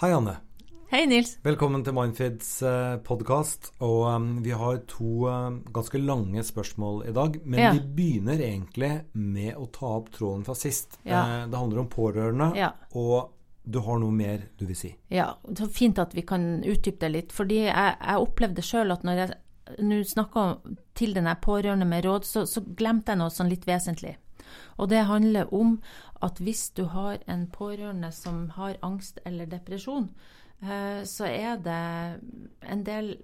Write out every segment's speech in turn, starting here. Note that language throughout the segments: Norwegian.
Hei, Anne. Hei, Nils. Velkommen til Mindfeeds eh, podkast. Og um, vi har to um, ganske lange spørsmål i dag. Men Ja. vi begynner egentlig med å ta opp tråden fra sist. Ja. Eh, det handler om pårørende, Ja. og du har noe mer du vil si. Ja, så fint at vi kan utdype det litt. Fordi jeg, jeg opplevde sjøl at når jeg nå snakka til den pårørende med råd, så, så glemte jeg noe sånn litt vesentlig. Og det handler om at hvis du har en pårørende som har angst eller depresjon, eh, så er det en del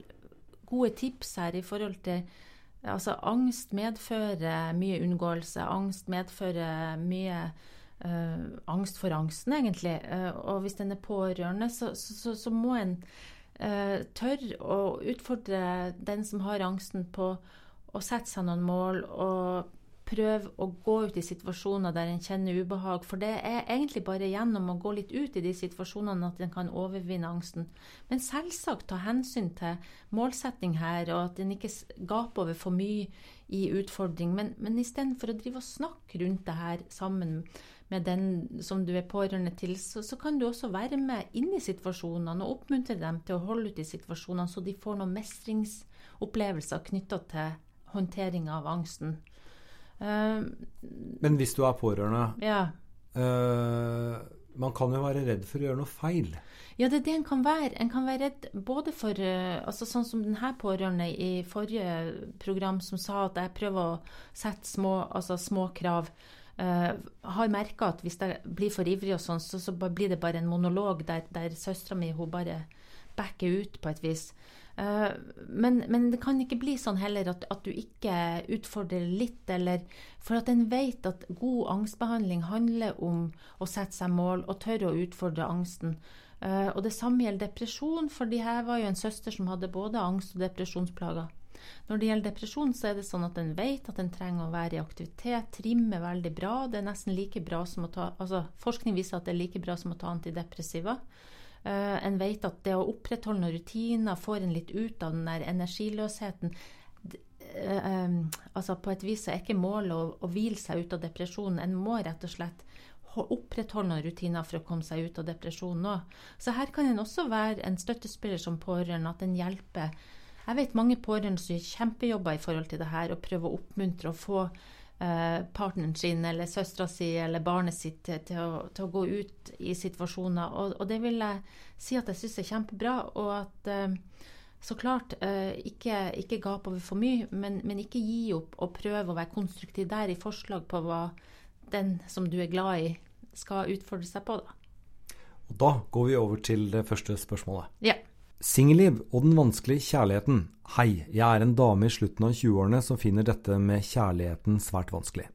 gode tips her i forhold til Altså, angst medfører mye unngåelse. Angst medfører mye uh, angst for angsten, egentlig. Uh, og hvis den er pårørende, så, så, så, må en uh, tørre å utfordre den som har angsten, på å sette seg noen mål og prøve å gå ut i situasjoner der en kjenner ubehag. For det er egentlig bare gjennom å gå litt ut i de situasjonene at en kan overvinne angsten. Men selvsagt ta hensyn til målsetting her, og at en ikke gaper over for mye i utfordring. Men, men istedenfor å drive og snakke rundt det her sammen med den som du er pårørende til, så, så kan du også være med inn i situasjonene og oppmuntre dem til å holde ut i situasjonene, så de får noen mestringsopplevelser knytta til håndtering av angsten. Eh, Men hvis du er pårørende ja. eh, Man kan jo være redd for å gjøre noe feil. Ja, det er det en kan være. En kan være redd både for eh, altså Sånn som denne pårørende i forrige program som sa at jeg prøver å sette små, altså små krav. Uh, har merka at hvis jeg blir for ivrig, og sånn, så, så blir det bare en monolog der, der søstera mi hun bare backer ut på et vis. Eh, men, men det kan ikke bli sånn heller at, at du ikke utfordrer litt, eller For at en vet at god angstbehandling handler om å sette seg mål og tørre å utfordre angsten. Eh, og det samme gjelder depresjon, for de her var jo en søster som hadde både angst og depresjonsplager. Når det gjelder depresjon, så er det sånn at en vet at en trenger å være i aktivitet. Trim er veldig bra. Det er nesten like bra som å ta altså Forskning viser at det er like bra som å ta antidepressiva. Eh, en vet at det å opprettholde noen rutiner får en litt ut av den der energiløsheten. Uh, altså På et vis så er ikke målet å, å hvile seg ut av depresjonen. En må rett og slett opprettholde noen rutiner for å komme seg ut av depresjonen òg. Så her kan en også være en støttespiller som pårørende, at en hjelper. Jeg vet mange pårørende som gjør kjempejobber i forhold til det her, og prøver å oppmuntre og få partneren sin eller søstera si eller barnet sitt til, til, å, til å gå ut i situasjoner. Og, og det vil jeg si at jeg syns er kjempebra. Og at eh, så klart, eh, ikke, ikke gap over for mye, men, men ikke gi opp og prøve å være konstruktiv der i forslag på hva den som du er glad i, skal utfordre seg på. da. Og da går vi over til det første spørsmålet. Ja. Singelliv og den vanskelige kjærligheten. Hei, jeg er en dame i slutten av 20-årene som finner dette med kjærligheten svært vanskelig.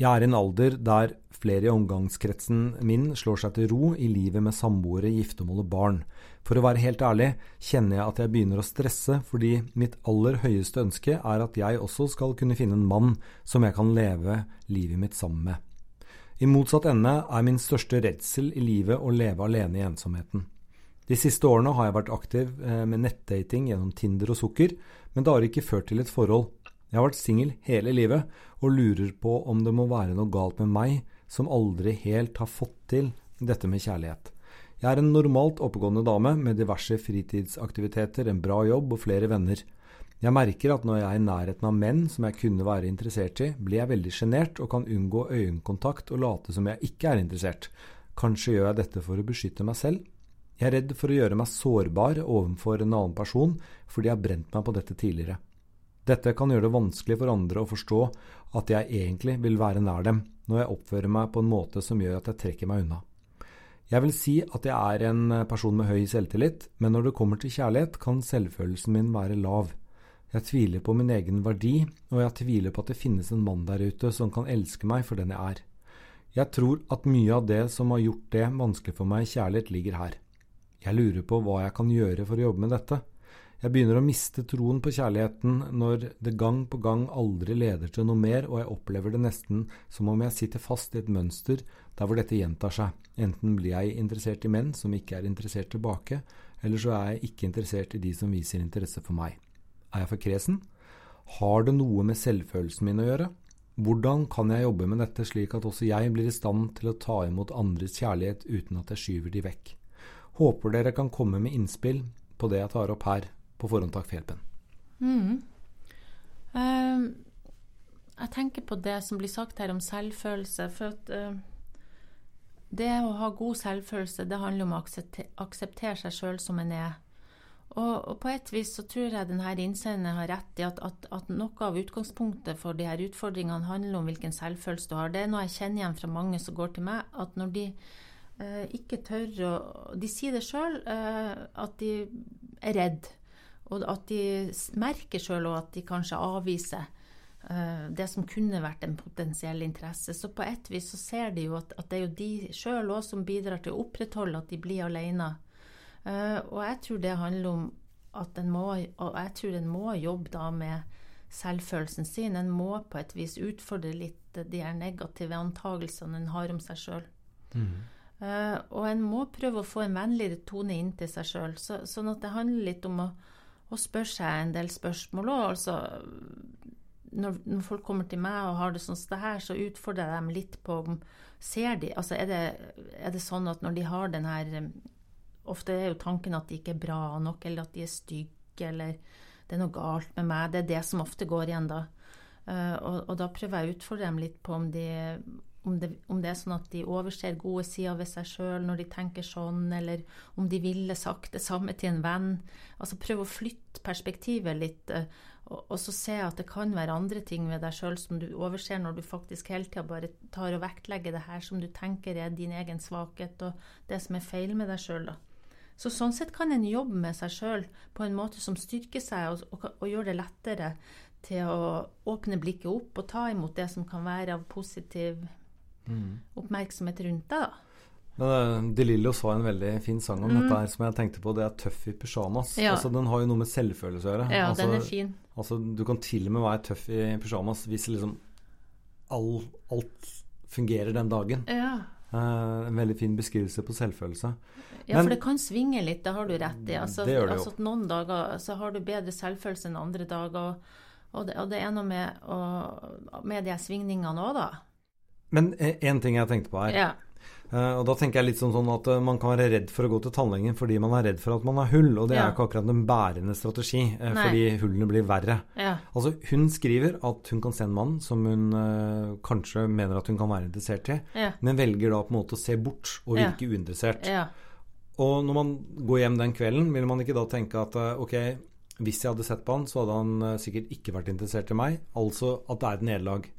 Jeg er i en alder der flere i omgangskretsen min slår seg til ro i livet med samboere, giftermål og barn. For å være helt ærlig kjenner jeg at jeg begynner å stresse fordi mitt aller høyeste ønske er at jeg også skal kunne finne en mann som jeg kan leve livet mitt sammen med. I motsatt ende er min største redsel i livet å leve alene i ensomheten. De siste årene har jeg vært aktiv eh, med nettdating gjennom Tinder og Sukker, men det har ikke ført til et forhold. Jeg har vært singel hele livet og lurer på om det må være noe galt med meg som aldri helt har fått til dette med kjærlighet. Jeg er en normalt oppegående dame med diverse fritidsaktiviteter, en bra jobb og flere venner. Jeg merker at når jeg er i nærheten av menn som jeg kunne være interessert i, blir jeg veldig sjenert og kan unngå øyekontakt og late som jeg ikke er interessert. Kanskje gjør jeg dette for å beskytte meg selv? Jeg er redd for å gjøre meg sårbar overfor en annen person fordi jeg har brent meg på dette tidligere. Dette kan gjøre det vanskelig for andre å forstå at jeg egentlig vil være nær dem, når jeg oppfører meg på en måte som gjør at jeg trekker meg unna. Jeg vil si at jeg er en person med høy selvtillit, men når det kommer til kjærlighet, kan selvfølelsen min være lav. Jeg tviler på min egen verdi, og jeg tviler på at det finnes en mann der ute som kan elske meg for den jeg er. Jeg tror at mye av det som har gjort det vanskelig for meg i kjærlighet, ligger her. Jeg lurer på hva jeg kan gjøre for å jobbe med dette. Jeg begynner å miste troen på kjærligheten når det gang på gang aldri leder til noe mer, og jeg opplever det nesten som om jeg sitter fast i et mønster der hvor dette gjentar seg. Enten blir jeg interessert i menn som ikke er interessert tilbake, eller så er jeg ikke interessert i de som viser interesse for meg. Er jeg for kresen? Har det noe med selvfølelsen min å gjøre? Hvordan kan jeg jobbe med dette slik at også jeg blir i stand til å ta imot andres kjærlighet uten at jeg skyver de vekk? Håper dere kan komme med innspill på det jeg tar opp her. På forhånd takk for hjelpen. Mm. Uh, jeg tenker på det som blir sagt her om selvfølelse. For at uh, det å ha god selvfølelse, det handler om å akseptere, akseptere seg sjøl som en er. Og, og, på et vis så tror jeg denne innsenderen har rett i at, at, at, noe av utgangspunktet for de her utfordringene handler om hvilken selvfølelse du har. Det er noe jeg kjenner igjen fra mange som går til meg, at når de eh, ikke tør å De sier det sjøl, eh, at de er redd. Og at de merker sjøl at de kanskje avviser eh, det som kunne vært en potensiell interesse. Så på et vis så ser de jo at, at det er jo de sjøl òg som bidrar til å opprettholde at de blir alene. Uh, og jeg tror det handler om at en må, og jeg tror en må jobbe da med selvfølelsen sin. En må på et vis utfordre litt de her negative antagelsene en har om seg sjøl. Mm. Uh, og en må prøve å få en vennligere tone inn til seg sjøl. Så, sånn at det handler litt om å, å spørre seg en del spørsmål òg. Altså, når, når, folk kommer til meg og har det sånn som det her, så utfordrer jeg dem litt på om ser de, altså er det, er det sånn at når de har den her Ofte er jo tanken at de ikke er bra nok, eller at de er stygge, eller det er noe galt med meg. Det er det som ofte går igjen da. Uh, og, og, da prøver jeg å utfordre dem litt på om, de, om, det, om, det, er sånn at de overser gode sider ved seg sjøl når de tenker sånn, eller om de ville sagt det samme til en venn. Altså prøv å flytte perspektivet litt. Uh, og, og, så se at det kan være andre ting ved deg sjøl som du overser når du faktisk hele tida bare tar og vektlegger det her som du tenker er din egen svakhet, og det som er feil med deg sjøl. Så sånn sett kan en jobbe med seg sjøl på en måte som styrker seg, og, og, og gjør det lettere til å åpne blikket opp og ta imot det som kan være av positiv. Oppmerksomhet rundt deg. da. Men eh, De Lillos har en veldig fin sang om mm. dette her som jeg tenkte på. Det er 'Tøff i pyjamas'. Ja. Altså, den har jo noe med selvfølelse å gjøre. Ja, altså, den er fin. Altså, du kan til og med være tøff i pyjamas hvis liksom all, alt fungerer den dagen. Ja. Eh, en veldig fin beskrivelse på selvfølelse. Ja, Men, for det kan svinge litt, det har du rett i. Altså, det gjør det jo. Altså, noen dager så har du bedre selvfølelse enn andre dager. Og det, og det er noe med, og, med de svingningene òg, da. Men én ting jeg tenkte på her. Ja. Uh, og da tenker jeg litt sånn, sånn at uh, Man kan være redd for å gå til tannlegen fordi man er redd for at man har hull. Og det ja. er ikke akkurat en bærende strategi, uh, fordi hullene blir verre. Ja. Altså Hun skriver at hun kan se en mann som hun kanskje mener at hun kan være interessert i, ja. men velger da på en måte å se bort og virke uinteressert. Og når man går hjem den kvelden, vil man ikke da tenke at ok, hvis jeg hadde sett på han, så hadde han sikkert ikke vært interessert i meg. Altså at det er et nederlag.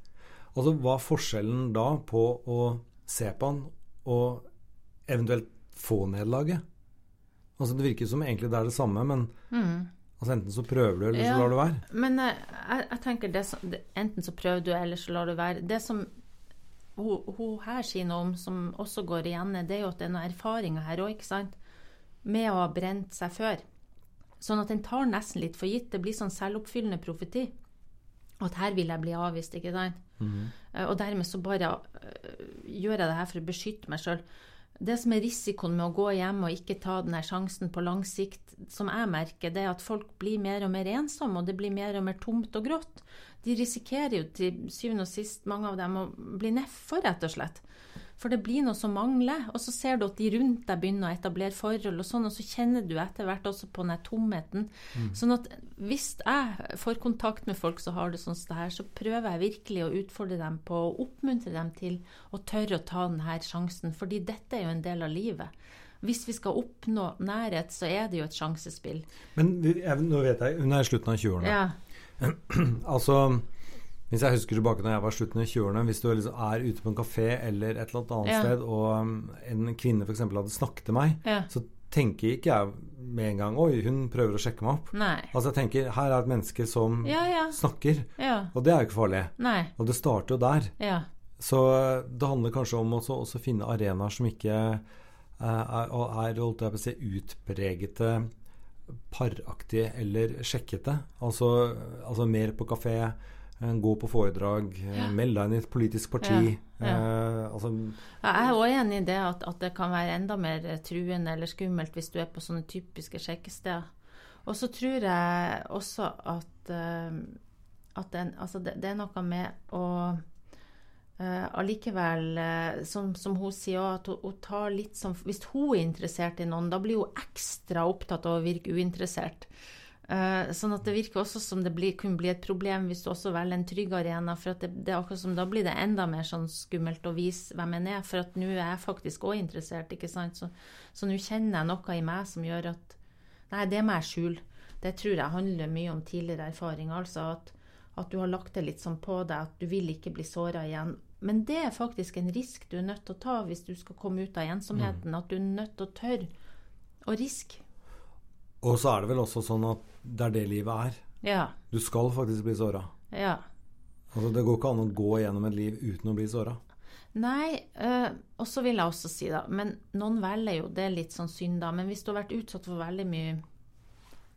Altså hva er forskjellen da på å se på han og eventuelt få nederlaget. Altså Det virker som egentlig det er det samme, men mm. altså enten så prøver du, eller ja, så lar du være. Men eh, jeg, jeg tenker det som, enten så prøver du, eller så lar du være. Det som hun, hun her sier noe om, som også går igjen, det er jo at det er noen erfaringer her òg, ikke sant? Med å ha brent seg før. Sånn at den tar nesten litt for gitt. Det blir sånn selvoppfyllende profeti. At her vil jeg bli avvist, ikke sant. Mm. Og dermed så bare uh, gjør jeg det her for å beskytte meg sjøl. Det som er risikoen med å gå hjem og ikke ta denne sjansen på lang sikt, som jeg merker, det er at folk blir mer og mer ensomme, og det blir mer og mer tomt og grått. De risikerer jo til syvende og sist, mange av dem, å bli nedfor, rett og slett. For det blir noe som mangler. Og så ser du at de rundt deg begynner å etablere forhold, og sånn, og så kjenner du etter hvert også på den tomheten. Mm. Sånn at hvis jeg får kontakt med folk som har det sånn som det her, så prøver jeg virkelig å utfordre dem på å oppmuntre dem til å tørre å ta denne sjansen. Fordi dette er jo en del av livet. Hvis vi skal oppnå nærhet, så er det jo et sjansespill. Men nå vet jeg, hun er i slutten av 20-årene. Ja. altså hvis jeg husker tilbake når jeg var slutten av 20-årene, hvis du liksom er ute på en kafé eller et eller annet ja. sted, og en kvinne f.eks. hadde snakket til meg, ja. så tenker ikke jeg med en gang Oi, hun prøver å sjekke meg opp. Nei. Altså jeg tenker, Her er et menneske som ja, snakker, og det er jo ikke farlig. Nei. Og det starter jo der. Ja. Så det handler kanskje om å finne arenaer som ikke uh, er, er holdt jeg på å si, utpregete paraktige eller sjekkete. Altså, altså mer på kafé gå på foredrag, eh, ja. meld deg inn i et politisk parti. Ja, ja. Eh, altså, jeg er òg enig i det at, at, det kan være enda mer truende eller skummelt hvis du er på sånne typiske sjekkesteder. Og så tror jeg også at, uh, at den, altså det, det, er noe med å Uh, allikevel, uh, som, som, hun sier, at hun, hun, tar litt som Hvis hun er interessert i noen, da blir hun ekstra opptatt av å virke uinteressert. Uh, sånn at det virker også som det blir, kunne bli et problem hvis du også velger en trygg arena. For det, det, er akkurat som da blir det enda mer sånn skummelt å vise hvem en er. For at nå er jeg faktisk òg interessert, ikke sant. Så, så nå kjenner jeg noe i meg som gjør at Nei, det må jeg skjule. Det tror jeg handler mye om tidligere erfaring. Altså at, at du har lagt det litt sånn på deg at du vil ikke bli såra igjen. Men det er faktisk en risk du er nødt til å ta hvis du skal komme ut av ensomheten. Mm. At du er nødt til å tørre å riske. Og så er det vel også sånn at det er det livet er. Ja. Du skal faktisk bli såra. Ja. Altså, det går ikke an å gå gjennom et liv uten å bli såra. Nei, øh, og så vil jeg også si, da Men noen velger jo, det er litt sånn synd, da. Men hvis du har vært utsatt for veldig mye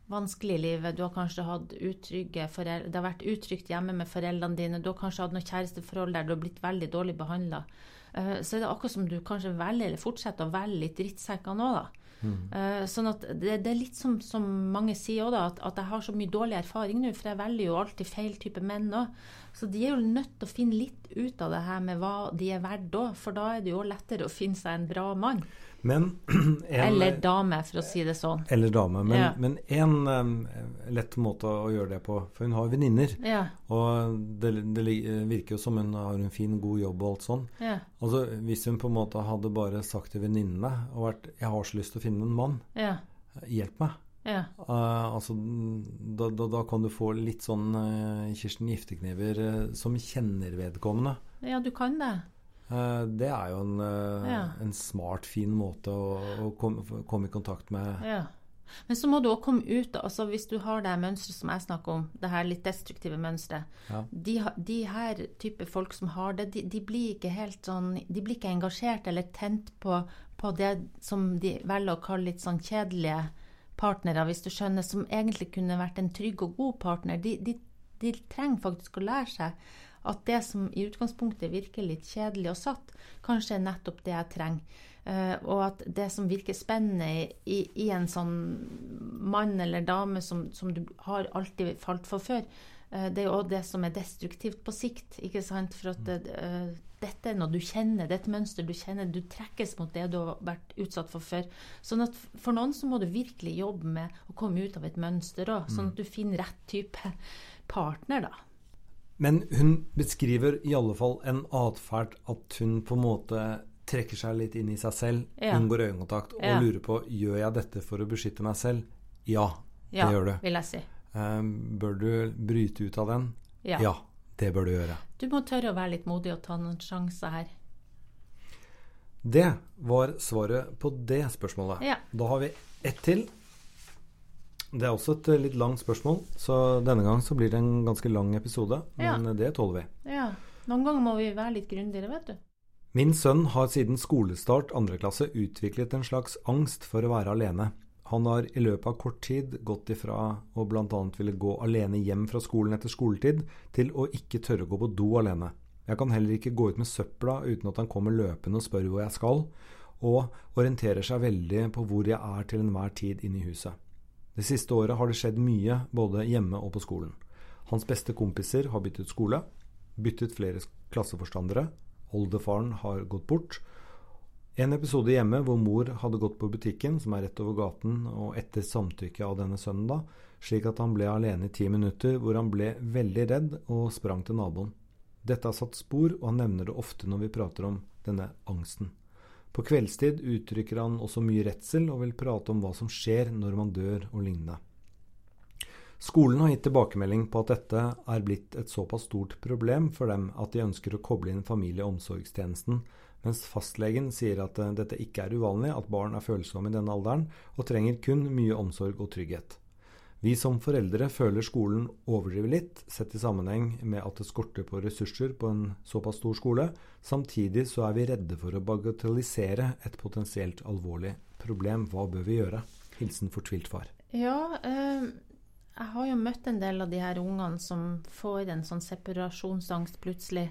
vanskelig i livet. Du har kanskje hatt utrygge foreldre, det har vært utrygt hjemme med foreldrene dine. Du har kanskje hatt noe kjæresteforhold der du har blitt veldig dårlig behandla. Uh, eh, så er det akkurat som du kanskje velger, eller fortsetter å velge litt drittsekker nå, da. Mm. Uh, sånn at det, det, er litt som, som mange sier òg, at, at, jeg har så mye dårlig erfaring nå, for jeg velger jo alltid feil type menn òg. Så de er jo nødt til å finne litt ut av det her med hva de er verdt òg, for da er det jo lettere å finne seg en bra mann. Men en, Eller dame, for å si det sånn. Eller dame. Men, ja. men en um, lett måte å gjøre det på For hun har venninner. Ja. Og det, det, virker jo som hun har en fin, god jobb og alt sånn. Ja. Altså, hvis hun på en måte hadde bare sagt til venninnene og vært 'Jeg har så lyst til å finne en mann. Hjelp meg'. Uh, altså, da, da, da, kan du få litt sånn uh, Kirsten Giftekniver uh, som kjenner vedkommende. Ja, du kan det. Eh, det er jo en, eh, ja. en smart, fin måte å, å komme, komme, i kontakt med. Ja. Men så må du òg komme ut altså Hvis du har det mønsteret som jeg snakker om, det her litt destruktive mønsteret ja. de, de, her type folk som har det, de, de, blir ikke helt sånn De blir ikke engasjert eller tent på, på det som de velger å kalle litt sånn kjedelige partnere, hvis du skjønner, som egentlig kunne vært en trygg og god partner. De, de, de trenger faktisk å lære seg at det som i utgangspunktet virker litt kjedelig og satt, kanskje er nettopp det jeg trenger. Uh, og at det som virker spennende i, i, en sånn mann eller dame som, som du har alltid falt for før, uh, det er jo òg det som er destruktivt på sikt. ikke sant? For at det, uh, dette er noe du kjenner, det er et mønster du kjenner. Du trekkes mot det du har vært utsatt for før. Sånn at for noen så må du virkelig jobbe med å komme ut av et mønster òg, sånn mm. at du finner rett type partner, da. Men hun beskriver i alle fall en atferd at hun på en måte trekker seg litt inn i seg selv, ja. unngår øyekontakt og ja. lurer på gjør jeg dette for å beskytte meg selv. Ja, det ja, gjør du. vil jeg si. Um, bør du bryte ut av den? Ja. ja. Det bør du gjøre. Du må tørre å være litt modig og ta noen sjanser her. Det var svaret på det spørsmålet. Da har vi ett til. Det er også et eh, litt langt spørsmål, så denne gang så blir det en ganske lang episode. Men ja. det tåler vi. Ja. Noen ganger må vi være litt grundigere, vet du. Min sønn har siden skolestart andre klasse utviklet en slags angst for å være alene. Han har i løpet av kort tid gått ifra å bl.a. ville gå alene hjem fra skolen etter skoletid, til å ikke tørre å gå på do alene. Jeg kan heller ikke gå ut med søpla uten at han kommer løpende og spør hvor jeg skal, og orienterer seg veldig på hvor jeg er til enhver tid inne i huset. Det siste året har det skjedd mye, både hjemme og på skolen. Hans beste kompiser har byttet skole, byttet flere klasseforstandere, oldefaren har gått bort. En episode hjemme hvor mor hadde gått på butikken, som er rett over gaten, og etter samtykke av denne sønnen, da, slik at han ble alene i ti minutter, hvor han ble veldig redd og sprang til naboen. Dette har satt spor, og han nevner det ofte når vi prater om denne angsten. På kveldstid uttrykker han også mye redsel og vil prate om hva som skjer når man dør og lignende. Skolen har gitt tilbakemelding på at dette er blitt et såpass stort problem for dem at de ønsker å koble inn familie- og omsorgstjenesten, mens fastlegen sier at eh, dette ikke er uvanlig at barn er følsomme i denne alderen og trenger kun mye omsorg og trygghet. Vi som foreldre føler skolen overdriver litt, sett i sammenheng med at det skorter på ressurser på en såpass stor skole. Samtidig så er vi redde for å bagatellisere et potensielt alvorlig problem. Hva bør vi gjøre? Hilsen fortvilt far. Ja, eh, jeg har jo møtt en del av de her ungene som får en sånn separasjonsangst plutselig.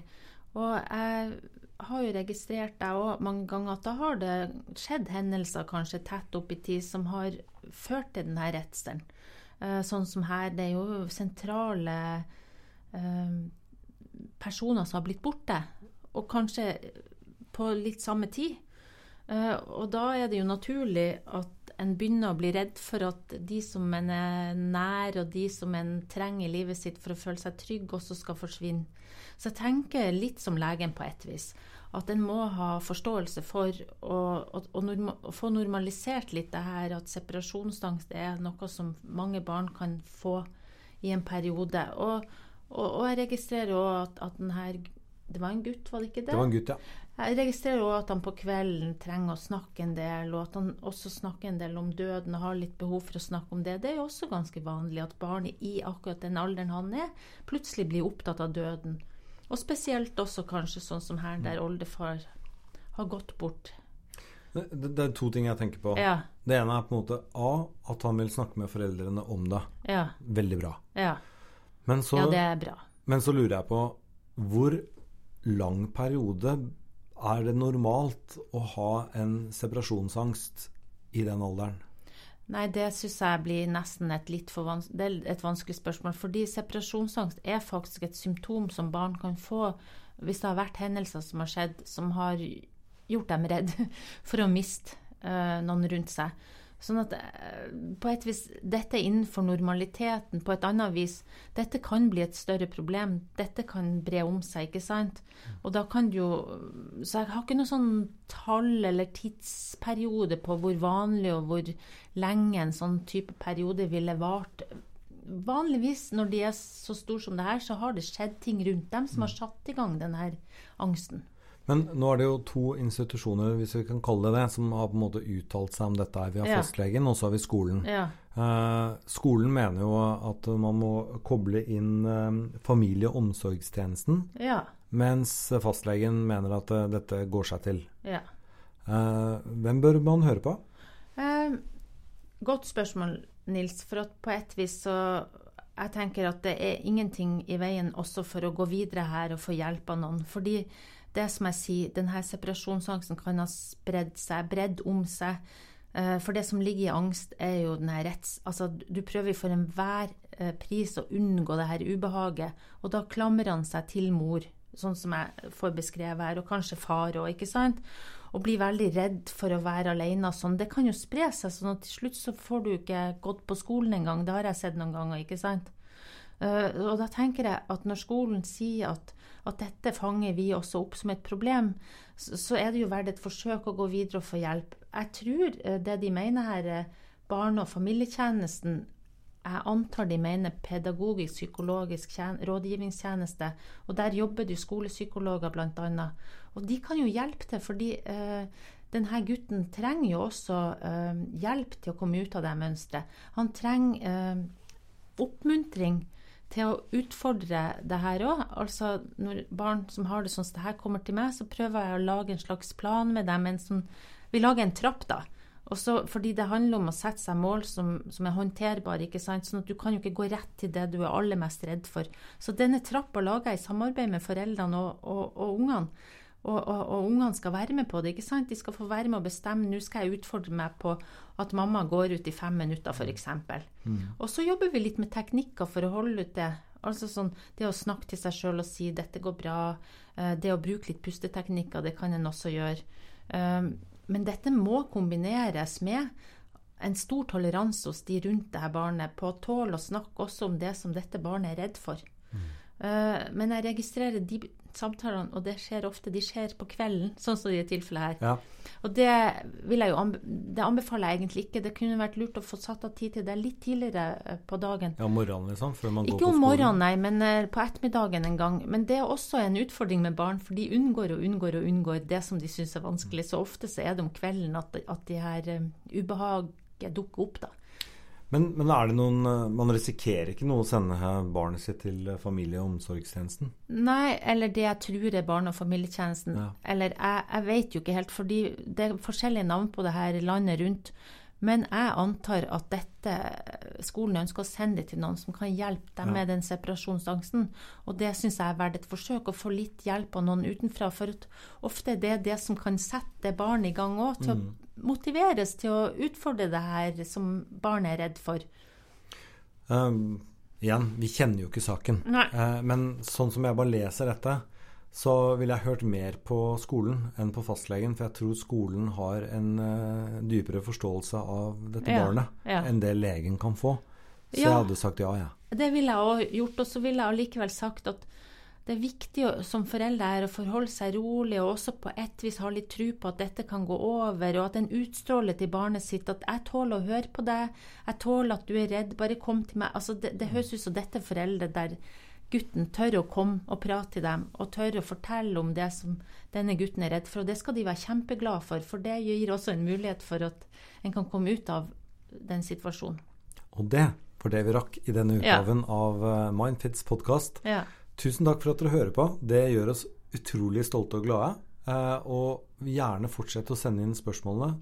Og jeg har jo registrert deg òg mange ganger at da har det skjedd hendelser kanskje tett opp i tid som har ført til denne redselen. Eh, sånn som her, det er jo sentrale eh, personer som har blitt borte. og kanskje på litt samme tid. Eh, og da er det jo naturlig at en begynner å bli redd for at de som en er nær, og de som en trenger i livet sitt for å føle seg trygg, også skal forsvinne. Så jeg tenker litt som legen på et vis. At en må ha forståelse for å få normalisert litt det her at separasjonsangst er noe som mange barn kan få i en periode. Og, og, og jeg registrerer òg at, at den her Det var en gutt, var det ikke det? Det var en gutt, ja. Jeg registrerer òg at han på kvelden trenger å snakke en del, og at han også snakker en del om døden og har litt behov for å snakke om det. Det er jo også ganske vanlig at barn i akkurat den alderen han er, plutselig blir opptatt av døden. Og spesielt også kanskje sånn som her, der oldefar har gått bort. Det, det er to ting jeg tenker på. Ja. Det ene er på en måte A. At han vil snakke med foreldrene om det. Ja. Veldig bra. Ja. Men så, ja, det er bra. men så lurer jeg på hvor lang periode er det normalt å ha en separasjonsangst i den alderen? Nei, det syns jeg blir nesten et litt for vans et vanskelig spørsmål. Fordi separasjonsangst er faktisk et symptom som barn kan få hvis det har vært hendelser som har skjedd som har gjort dem redd for å miste uh, noen rundt seg. Sånn at uh, på et vis Dette er innenfor normaliteten. På et annet vis Dette kan bli et større problem. Dette kan bre om seg, ikke sant? Og da kan du jo Så jeg har ikke noe sånn tall eller tidsperiode på hvor vanlig og hvor lenge en sånn type periode ville vart. Vanligvis når de er så store som det her, så har det skjedd ting rundt dem som har satt i gang denne angsten. Men nå er det jo to institusjoner hvis vi kan kalle det det, som har på en måte uttalt seg om dette. her. Vi har Ja. fastlegen, og så har vi skolen. Ja. Eh, skolen mener jo at man må koble inn eh, familie- og omsorgstjenesten, Ja. mens fastlegen mener at eh, dette går seg til. ja. Eh, hvem bør man høre på? Eh, godt spørsmål, Nils. For at på et vis så Jeg tenker at det er ingenting i veien også for å gå videre her og få hjelp av noen. Fordi det som jeg sier, denne separasjonsangsten kan ha spredd seg, bredd om seg. Eh, For det som ligger i angst, er jo den her retts... Altså, du prøver for enhver eh, pris å unngå det her ubehaget, og da klamrer han seg til mor, sånn som jeg får beskrevet her, og kanskje far òg, ikke sant? Og blir veldig redd for å være alene og sånn. Det kan jo spre seg, sånn at til slutt så får du ikke gått på skolen engang. Det har jeg sett noen ganger, ikke sant? Eh, og da tenker jeg at når skolen sier at, at dette fanger vi også opp som et problem, så, er det jo verdt et forsøk å gå videre og få hjelp. Jeg tror eh, det de mener her, er barne- og familietjenesten jeg antar de mener pedagogisk, psykologisk rådgivningstjeneste. Og der jobber det jo skolepsykologer bl.a. Og de kan jo hjelpe til, fordi eh, denne gutten trenger jo også eh, hjelp til å komme ut av det mønsteret. Han trenger eh, oppmuntring til å utfordre det her òg. Altså, når barn som har det sånn som det her, kommer til meg, så prøver jeg å lage en slags plan med dem. En sånn, vi lager en trapp, da. Også fordi det handler om å sette seg mål som, som er håndterbare. ikke sant? Sånn at Du kan jo ikke gå rett til det du er aller mest redd for. Så denne trappa lager jeg i samarbeid med foreldrene og, og, og ungene. Og, og, og ungene skal være med på det. ikke sant? De skal få være med å bestemme. Nå skal jeg utfordre meg på at mamma går ut i fem minutter, f.eks. Mm. Og så jobber vi litt med teknikker for å holde ut det. Altså sånn, Det å snakke til seg sjøl og si 'dette går bra', eh, det å bruke litt pusteteknikker, det kan en også gjøre. Um, men dette må kombineres med en stor toleranse hos de rundt det her barnet på å tåle å snakke også om det som dette barnet er redd for. Mm. Uh, men jeg registrerer de samtalene, og det skjer ofte, de skjer på kvelden, sånn som i tilfellet her. Ja. Og det, vil jeg jo anbe det anbefaler jeg egentlig ikke. Det kunne vært lurt å få satt av tid til det litt tidligere eh, på dagen. Ja, morgenen, liksom? Før man ikke går på skolen? Ikke om morgenen, nei, men uh, på ettermiddagen en gang. Men det er også en utfordring med barn, for de unngår og unngår og unngår det som de syns er vanskelig. Så ofte så er det om kvelden at, at de her um, ubehaget dukker opp, da. Men, men er det noen Man risikerer ikke noe å sende barnet sitt til familie- og omsorgstjenesten? Nei, eller det jeg tror er barne- og familietjenesten. Ja. Eller jeg, jeg vet jo ikke helt, fordi det er forskjellige navn på det her landet rundt. Men jeg antar at dette skolen ønsker å sende det til noen som kan hjelpe dem Ja. med den separasjonsangsten. Og det syns jeg er verdt et forsøk, å få litt hjelp av noen utenfra. For ofte er det det som kan sette barnet i gang òg, til Mm. å motiveres til å utfordre det her som barnet er redd for. Um, igjen, vi kjenner jo ikke saken. Eh, men sånn som jeg bare leser dette, så ville jeg hørt mer på skolen enn på fastlegen. For jeg tror skolen har en uh, dypere forståelse av dette Ja, barnet ja. enn det legen kan få. Så Ja. jeg hadde sagt ja, jeg. Det ville jeg òg gjort. Og så ville jeg allikevel sagt at det er viktig som forelder her å forholde seg rolig og også på et vis ha litt tro på at dette kan gå over, og at en utstråler til barnet sitt at 'jeg tåler å høre på deg', 'jeg tåler at du er redd', bare kom til meg. Altså, det, det høres ut som dette er foreldre der gutten tør å komme og prate til dem, og tør å fortelle om det som denne gutten er redd for. Og det skal de være kjempeglade for, for det gir også en mulighet for at en kan komme ut av den situasjonen. Og det var det vi rakk i denne Ja. utgaven av uh, Mindfits podkast. Ja. Tusen takk for at dere hører på. Det gjør oss utrolig stolte og glade. Eh, og gjerne fortsett å sende inn spørsmålene.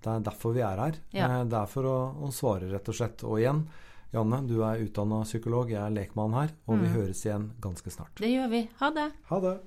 Det er derfor vi er her. Ja. Eh, det er for å, å svare, rett og slett. Og igjen, Janne, du er utdanna psykolog, jeg er lekmann her, og vi Mm. høres igjen ganske snart. Det gjør vi. Ha det. Ha det!